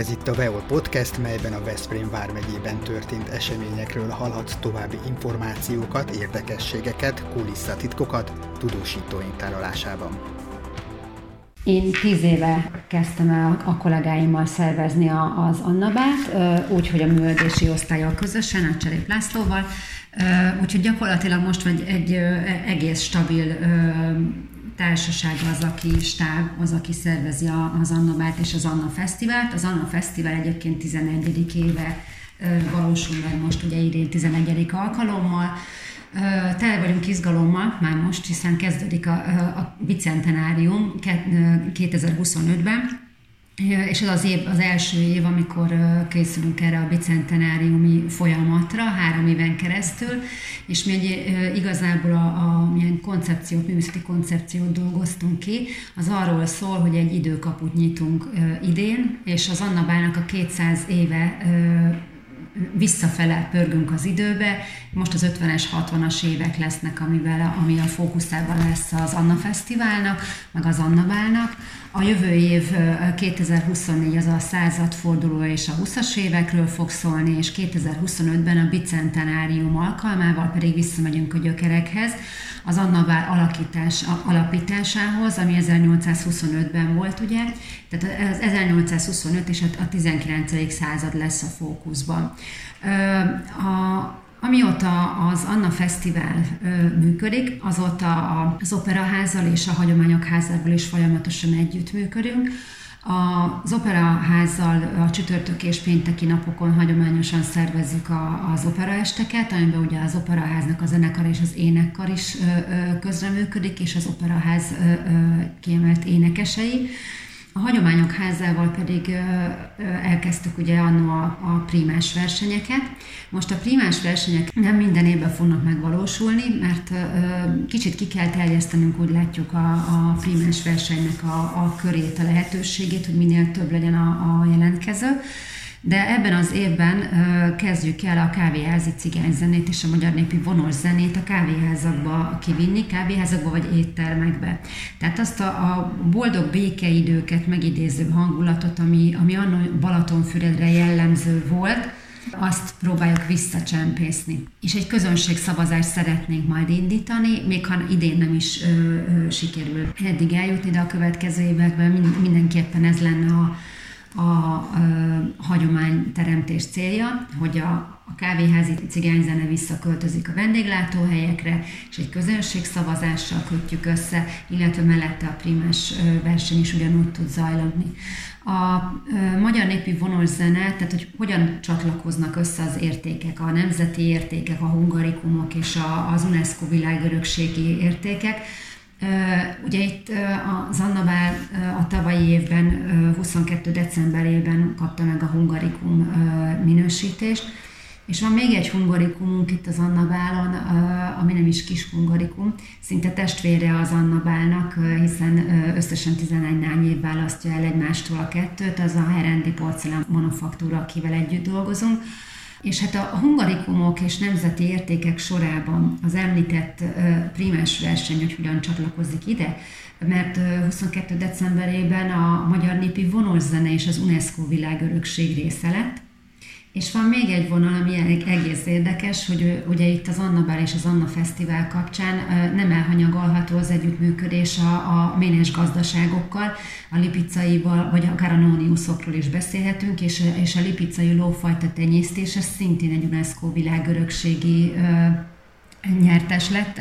Ez itt a Veol Podcast, melyben a Veszprém vármegyében történt eseményekről hallhatsz további információkat, érdekességeket, kulisszatitkokat tudósítóink tárolásában. Én tíz éve kezdtem el a kollégáimmal szervezni az Annabát, úgyhogy a műveldési osztályjal közösen, a Cserép Lászlóval, úgyhogy gyakorlatilag most vagy egy egész stabil társaság az, aki stáb, az, aki szervezi az Annabát és az Anna Fesztivált. Az Anna Fesztivál egyébként 11. éve valósul meg most ugye idén 11. alkalommal. Tele vagyunk izgalommal már most, hiszen kezdődik a, a bicentenárium 2025-ben, és ez az, év, az első év, amikor készülünk erre a bicentenáriumi folyamatra, három éven keresztül, és mi egy, igazából a, a milyen koncepciót, művészeti koncepciót dolgoztunk ki, az arról szól, hogy egy időkaput nyitunk idén, és az Anna Bának a 200 éve visszafele pörgünk az időbe. Most az 50-es, 60-as évek lesznek, amivel, ami a fókuszában lesz az Anna Fesztiválnak, meg az Anna Bálnak. A jövő év 2024 az a századforduló és a 20-as évekről fog szólni, és 2025-ben a bicentenárium alkalmával pedig visszamegyünk a gyökerekhez, az Annabál alakítás, alapításához, ami 1825-ben volt, ugye, tehát az 1825 és a 19. század lesz a fókuszban. A, Amióta az Anna Fesztivál ö, működik, azóta az Operaházzal és a Hagyományok Házával is folyamatosan együttműködünk. Az Operaházzal a csütörtök és pénteki napokon hagyományosan szervezzük a, az operaesteket, amiben ugye az Operaháznak a zenekar és az énekkar is közreműködik, és az Operaház kiemelt énekesei. A hagyományok házával pedig elkezdtük ugye annó a, a primás versenyeket. Most a primás versenyek nem minden évben fognak megvalósulni, mert kicsit ki kell terjesztenünk, úgy látjuk a, a primás versenynek a, a körét, a lehetőségét, hogy minél több legyen a, a jelentkező. De ebben az évben kezdjük el a kávéházi cigányzenét és a magyar népi vonos zenét a kávéházakba kivinni, kávéházakba vagy éttermekbe. Tehát azt a, a boldog békeidőket megidéző hangulatot, ami, ami annó Balatonfüredre jellemző volt, azt próbáljuk visszacsempészni. És egy közönségszavazást szeretnénk majd indítani, még ha idén nem is ö, ö, sikerül eddig eljutni, de a következő években mindenképpen ez lenne a, a, a hagyományteremtés célja, hogy a, a kávéházi cigányzene visszaköltözik a vendéglátóhelyekre, és egy közönségszavazással kötjük össze, illetve mellette a primes verseny is ugyanúgy tud zajlani. A magyar népi vonos zene, tehát hogy hogyan csatlakoznak össze az értékek, a nemzeti értékek, a hungarikumok és a, az UNESCO világörökségi értékek, Ugye itt az Annabál a tavalyi évben, 22. decemberében kapta meg a hungarikum minősítést, és van még egy hungarikumunk itt az Annabálon, ami nem is kis hungarikum, szinte testvére az Annabálnak, hiszen összesen 11 év választja el egymástól a kettőt, az a Herendi Porcelán Manufaktúra, akivel együtt dolgozunk. És hát a hungarikumok és nemzeti értékek sorában az említett prímes verseny, hogy hogyan csatlakozik ide, mert 22. decemberében a Magyar Népi Vonoszene és az UNESCO világörökség része lett, és van még egy vonal, ami egész érdekes, hogy ugye itt az Anna Bár és az Anna Fesztivál kapcsán nem elhanyagolható az együttműködés a, a ménes gazdaságokkal, a lipicaival, vagy a nóniuszokról is beszélhetünk, és, és a lipicai lófajta tenyésztése szintén egy UNESCO világörökségi nyertes lett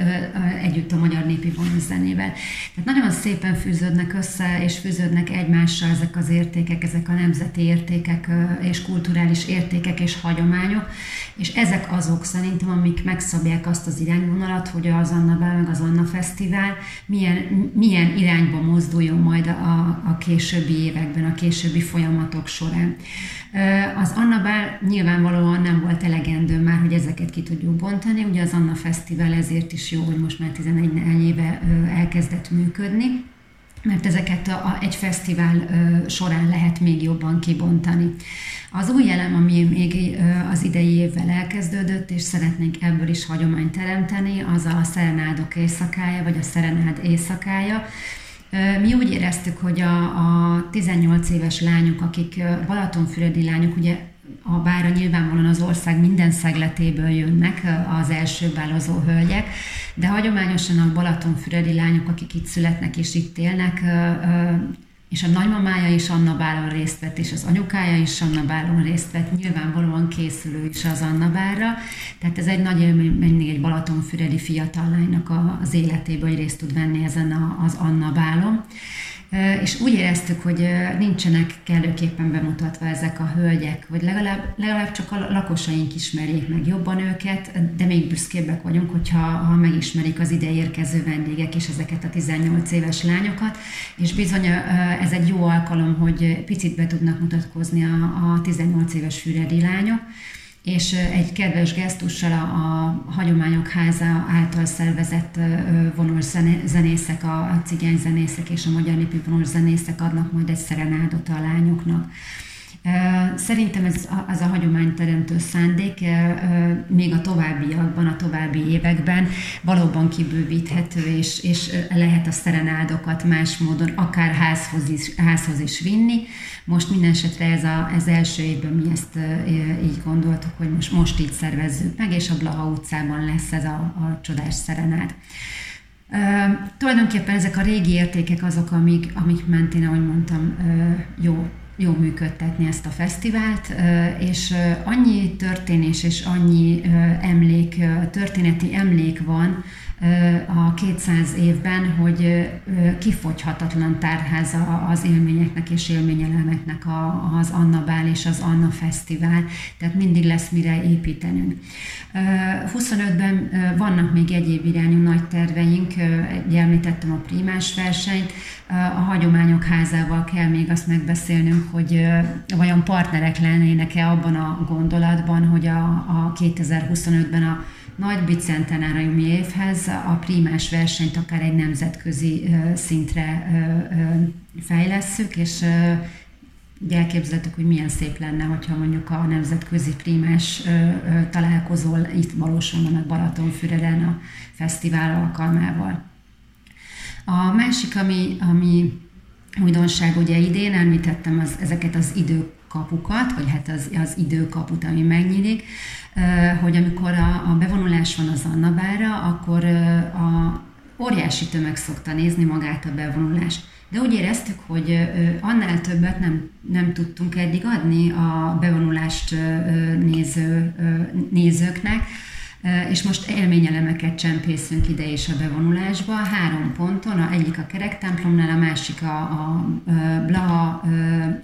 együtt a magyar népi zenével. Tehát nagyon szépen fűződnek össze, és fűződnek egymással ezek az értékek, ezek a nemzeti értékek, és kulturális értékek és hagyományok, és ezek azok szerintem, amik megszabják azt az irányvonalat, hogy az Anna Bál, meg az Anna Fesztivál milyen, milyen irányba mozduljon majd a, a későbbi években, a későbbi folyamatok során. Az Anna Bál nyilvánvalóan nem volt elegendő már, hogy ezeket ki tudjuk bontani, ugye az Anna Fesztivál ezért is jó, hogy most már 11 éve elkezdett működni, mert ezeket a, a, egy fesztivál ö, során lehet még jobban kibontani. Az új elem, ami még ö, az idei évvel elkezdődött, és szeretnénk ebből is hagyományt teremteni, az a szerenádok éjszakája, vagy a szerenád éjszakája, Mi úgy éreztük, hogy a, a 18 éves lányok, akik Balatonfüredi lányok, ugye a bára nyilvánvalóan az ország minden szegletéből jönnek az első bálozó hölgyek, de hagyományosan a Balatonfüredi lányok, akik itt születnek és itt élnek, és a nagymamája is Anna Bálon részt vett, és az anyukája is Anna Bálon részt vett, nyilvánvalóan készülő is az Anna Bárra. Tehát ez egy nagy élmény, mindig egy Balatonfüredi fiatal lánynak az életében, hogy részt tud venni ezen az Anna Bálon és úgy éreztük, hogy nincsenek kellőképpen bemutatva ezek a hölgyek, vagy legalább, legalább csak a lakosaink ismerjék meg jobban őket, de még büszkébbek vagyunk, hogyha ha megismerik az ide érkező vendégek és ezeket a 18 éves lányokat, és bizony ez egy jó alkalom, hogy picit be tudnak mutatkozni a, a 18 éves füredi lányok, és egy kedves gesztussal a, a Hagyományok Háza által szervezett vonós a, cigány és a magyar népi vonós adnak majd egy szerenádot a lányoknak. Szerintem ez az a hagyományteremtő szándék még a továbbiakban, a további években valóban kibővíthető, és, és lehet a szerenádokat más módon akár házhoz is, házhoz is vinni. Most minden esetre ez a, ez első évben mi ezt így gondoltuk, hogy most, most így szervezzük meg, és a Blaha utcában lesz ez a, a csodás szerenád. Uh, tulajdonképpen ezek a régi értékek azok, amik, amik mentén, ahogy mondtam, uh, jó jó működtetni ezt a fesztivált, és annyi történés és annyi emlék, történeti emlék van a 200 évben, hogy kifogyhatatlan tárháza az élményeknek és élményelemeknek az Anna Bál és az Anna Fesztivál, tehát mindig lesz mire építenünk. 25-ben vannak még egyéb irányú nagy terveink, említettem a primás versenyt, a hagyományok házával kell még azt megbeszélnünk, hogy vajon partnerek lennének-e abban a gondolatban, hogy a, a 2025-ben a nagy bicentenáriumi évhez a primás versenyt akár egy nemzetközi szintre fejlesszük, és ugye elképzeltük, hogy milyen szép lenne, hogyha mondjuk a nemzetközi primás találkozó itt valósulna meg Balatonfüreden a fesztivál alkalmával. A másik, ami, ami újdonság ugye idén, említettem az, ezeket az időkapukat, vagy hát az, az időkaput, ami megnyílik, hogy amikor a, a bevonulás van az Annabára, akkor a óriási tömeg szokta nézni magát a bevonulást. De úgy éreztük, hogy annál többet nem, nem tudtunk eddig adni a bevonulást néző, nézőknek, és most élményelemeket csempészünk ide és a bevonulásba. Három ponton, a egyik a kerektemplomnál, a másik a, a Blaha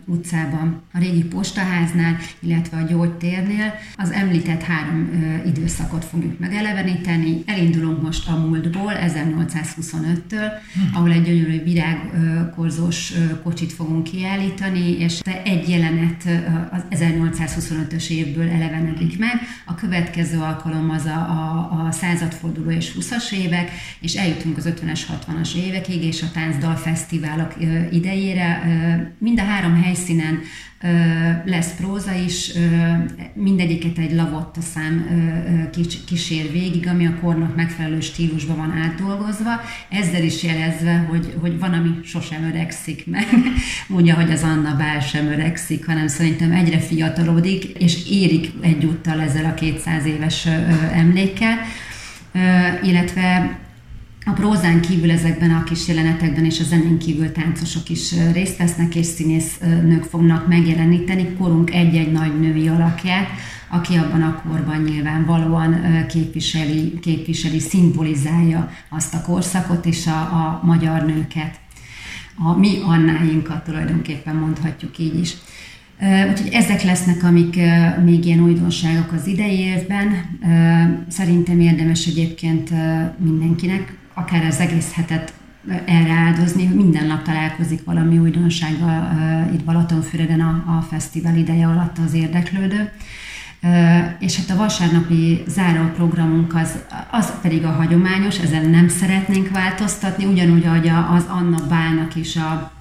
utcában, a régi postaháznál, illetve a gyógytérnél. Az említett három időszakot fogjuk megeleveníteni. Elindulunk most a múltból, 1825-től, ahol egy gyönyörű virágkorzós kocsit fogunk kiállítani, és egy jelenet az 1825-ös évből elevenedik meg. A következő alkalom az a, a, a századforduló és 20-as évek, és eljutunk az 50-es, 60-as évekig, és a táncdal fesztiválok idejére. Mind a három helyszínen lesz próza is, mindegyiket egy lavotta szám kísér végig, ami a kornak megfelelő stílusban van átdolgozva, ezzel is jelezve, hogy, hogy van, ami sosem öregszik meg. Mondja, hogy az Anna Bál sem öregszik, hanem szerintem egyre fiatalodik, és érik egyúttal ezzel a 200 éves emlékkel, illetve a prózán kívül ezekben a kis jelenetekben és a zenén kívül táncosok is részt vesznek, és színésznők fognak megjeleníteni korunk egy-egy nagy női alakját, aki abban a korban nyilvánvalóan képviseli, képviseli, szimbolizálja azt a korszakot és a, a magyar nőket. A mi annáinkat tulajdonképpen mondhatjuk így is. Úgyhogy ezek lesznek, amik még ilyen újdonságok az idei évben. Szerintem érdemes egyébként mindenkinek akár az egész hetet erre áldozni, minden nap találkozik valami újdonsággal itt Balatonfüreden a, a fesztivál ideje alatt az érdeklődő. És hát a vasárnapi záróprogramunk az, az pedig a hagyományos, ezen nem szeretnénk változtatni, ugyanúgy, ahogy az Anna Bálnak is a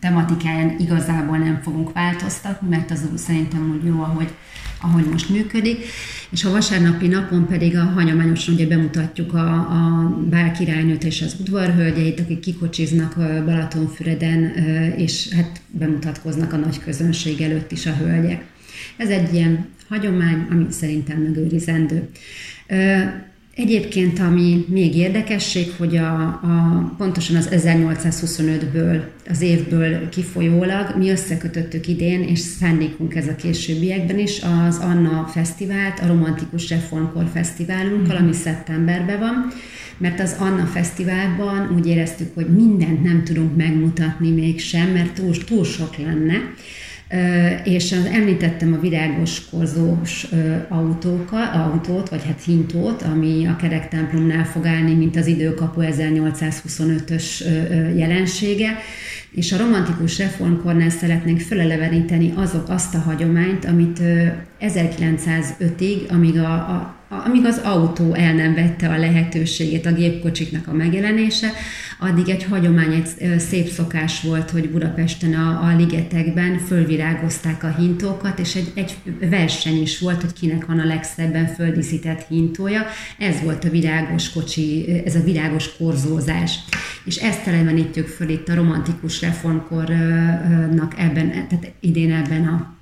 tematikáján igazából nem fogunk változtatni, mert az úgy szerintem úgy jó, ahogy ahogy most működik, és a vasárnapi napon pedig a hagyományosan ugye bemutatjuk a, a bálkirálynőt és az udvarhölgyeit, akik kikocsiznak Balatonfüreden, és hát bemutatkoznak a nagy közönség előtt is a hölgyek. Ez egy ilyen hagyomány, ami szerintem megőrizendő. Egyébként, ami még érdekesség, hogy a, a, pontosan az 1825-ből, az évből kifolyólag mi összekötöttük idén, és szándékunk ez a későbbiekben is, az Anna Fesztivált, a Romantikus Reformkor Fesztiválunkkal, ami szeptemberben van, mert az Anna Fesztiválban úgy éreztük, hogy mindent nem tudunk megmutatni mégsem, mert túl, túl sok lenne, és említettem a virágos korzós autókat, autót, vagy hát hintót, ami a kerektemplomnál fog állni, mint az időkapu 1825-ös jelensége, és a romantikus reformkornál szeretnénk föleleveníteni azok azt a hagyományt, amit 1905-ig, amíg a, a amíg az autó el nem vette a lehetőségét a gépkocsiknak a megjelenése, addig egy hagyomány, egy szép szokás volt, hogy Budapesten a, a ligetekben fölvirágozták a hintókat, és egy, egy verseny is volt, hogy kinek van a legszebben földíszített hintója. Ez volt a virágos kocsi, ez a virágos korzózás. És ezt elevenítjük föl itt a romantikus reformkornak ebben, tehát idén ebben a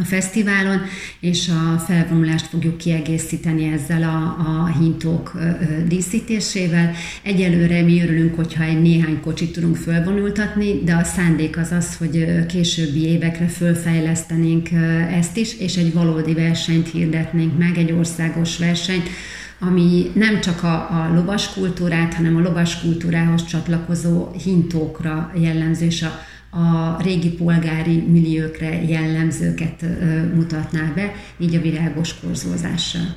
a fesztiválon, és a felvonulást fogjuk kiegészíteni ezzel a, a hintók díszítésével. Egyelőre mi örülünk, hogyha egy néhány kocsit tudunk fölvonultatni, de a szándék az az, hogy későbbi évekre fölfejlesztenénk ezt is, és egy valódi versenyt hirdetnénk meg, egy országos versenyt, ami nem csak a, a lovas kultúrát, hanem a lovas kultúrához csatlakozó hintókra jellemző, és a a régi polgári milliókre jellemzőket mutatná be, így a virágos korzózással.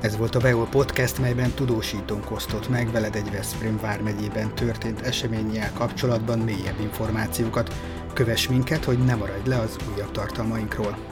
Ez volt a Veol Podcast, melyben tudósítónk osztott meg veled egy Veszprém vármegyében történt eseménnyel kapcsolatban mélyebb információkat. Kövess minket, hogy ne maradj le az újabb tartalmainkról.